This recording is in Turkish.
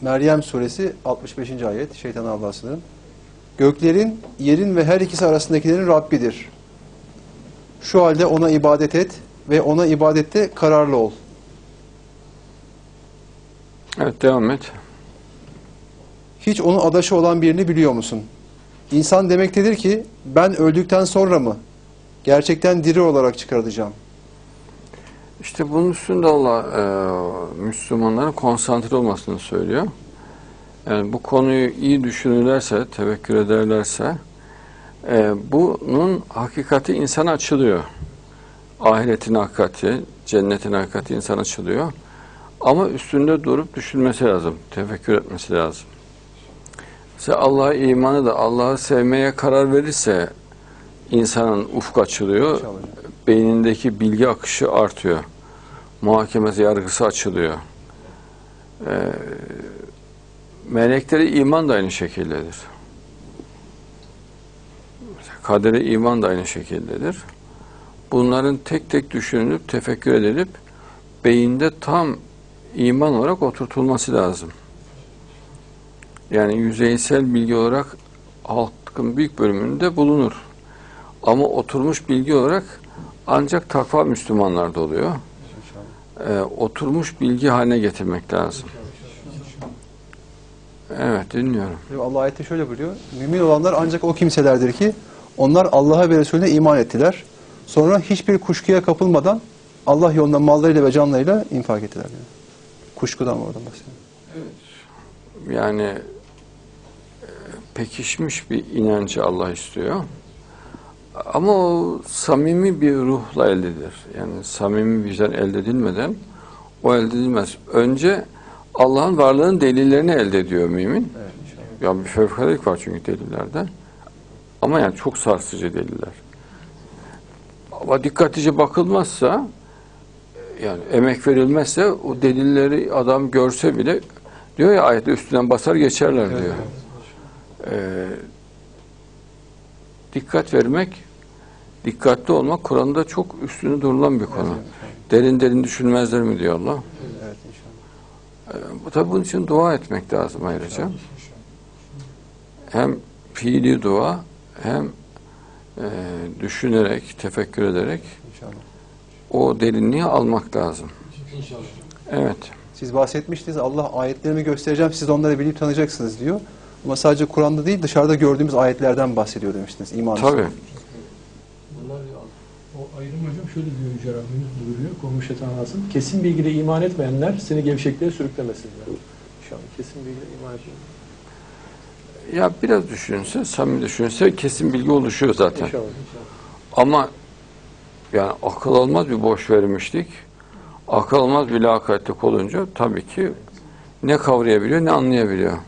Meryem suresi 65. ayet. Şeytan Allah'a sığınırım. Göklerin, yerin ve her ikisi arasındakilerin Rabbidir. Şu halde ona ibadet et ve ona ibadette kararlı ol. Evet devam et. Hiç onun adaşı olan birini biliyor musun? İnsan demektedir ki ben öldükten sonra mı? Gerçekten diri olarak çıkarılacağım. İşte bunun üstünde Allah e, Müslümanların konsantre olmasını söylüyor. Yani bu konuyu iyi düşünürlerse, tevekkül ederlerse e, bunun hakikati insana açılıyor. Ahiretin hakikati, cennetin hakikati insan açılıyor. Ama üstünde durup düşünmesi lazım, tefekkür etmesi lazım. Mesela Allah'a imanı da Allah'ı sevmeye karar verirse insanın ufku açılıyor, beynindeki bilgi akışı artıyor. Muhakemesi, yargısı açılıyor. Ee, melekleri iman da aynı şekildedir. Kadere iman da aynı şekildedir. Bunların tek tek düşünülüp, tefekkür edilip beyinde tam iman olarak oturtulması lazım. Yani yüzeysel bilgi olarak halkın büyük bölümünde bulunur. Ama oturmuş bilgi olarak ancak takva Müslümanlarda oluyor. Ee, oturmuş bilgi haline getirmek lazım. Evet dinliyorum. Allah ayette şöyle buyuruyor. Mümin olanlar ancak o kimselerdir ki onlar Allah'a ve Resulüne iman ettiler. Sonra hiçbir kuşkuya kapılmadan Allah yolunda mallarıyla ve canlarıyla infak ettiler. diyor. Kuşkudan oradan bahsediyor. Yani e, pekişmiş bir inancı Allah istiyor. Ama o samimi bir ruhla elde edilir. Yani samimi vicdan elde edilmeden o elde edilmez. Önce Allah'ın varlığının delillerini elde ediyor mümin. Evet. Ya bir fevkaladelik var çünkü delillerde. Ama yani çok sarsıcı deliller. Ama dikkatlice bakılmazsa yani emek verilmezse o delilleri adam görse bile diyor ya ayette üstünden basar geçerler Evet, diyor. Ee, dikkat vermek, dikkatli olmak Kur'an'da çok üstünü durulan bir konu. Derin derin düşünmezler mi diyor Allah. Evet inşallah. Tabi bunun için dua etmek lazım ayrıca. Hem fiili dua hem e, düşünerek, tefekkür ederek İnşallah. o derinliği almak lazım. İnşallah. Evet. Siz bahsetmiştiniz Allah ayetlerimi göstereceğim siz onları bilip tanıyacaksınız diyor. Ama sadece Kur'an'da değil dışarıda gördüğümüz ayetlerden bahsediyor demiştiniz. İman Tabii. Ayrım hocam şöyle diyor Yüce Rabbimiz buyuruyor. Kovmuş şeytan alsın. Kesin bilgiyle iman etmeyenler seni gevşekliğe sürüklemesinler. İnşallah kesin bilgiyle iman etmeyenler. Ya biraz düşünse, samimi düşünse kesin bilgi oluşuyor zaten. İnşallah. inşallah. Ama yani akıl almaz bir boş vermişlik, akıl almaz bir lakaytlık olunca tabii ki ne kavrayabiliyor ne anlayabiliyor.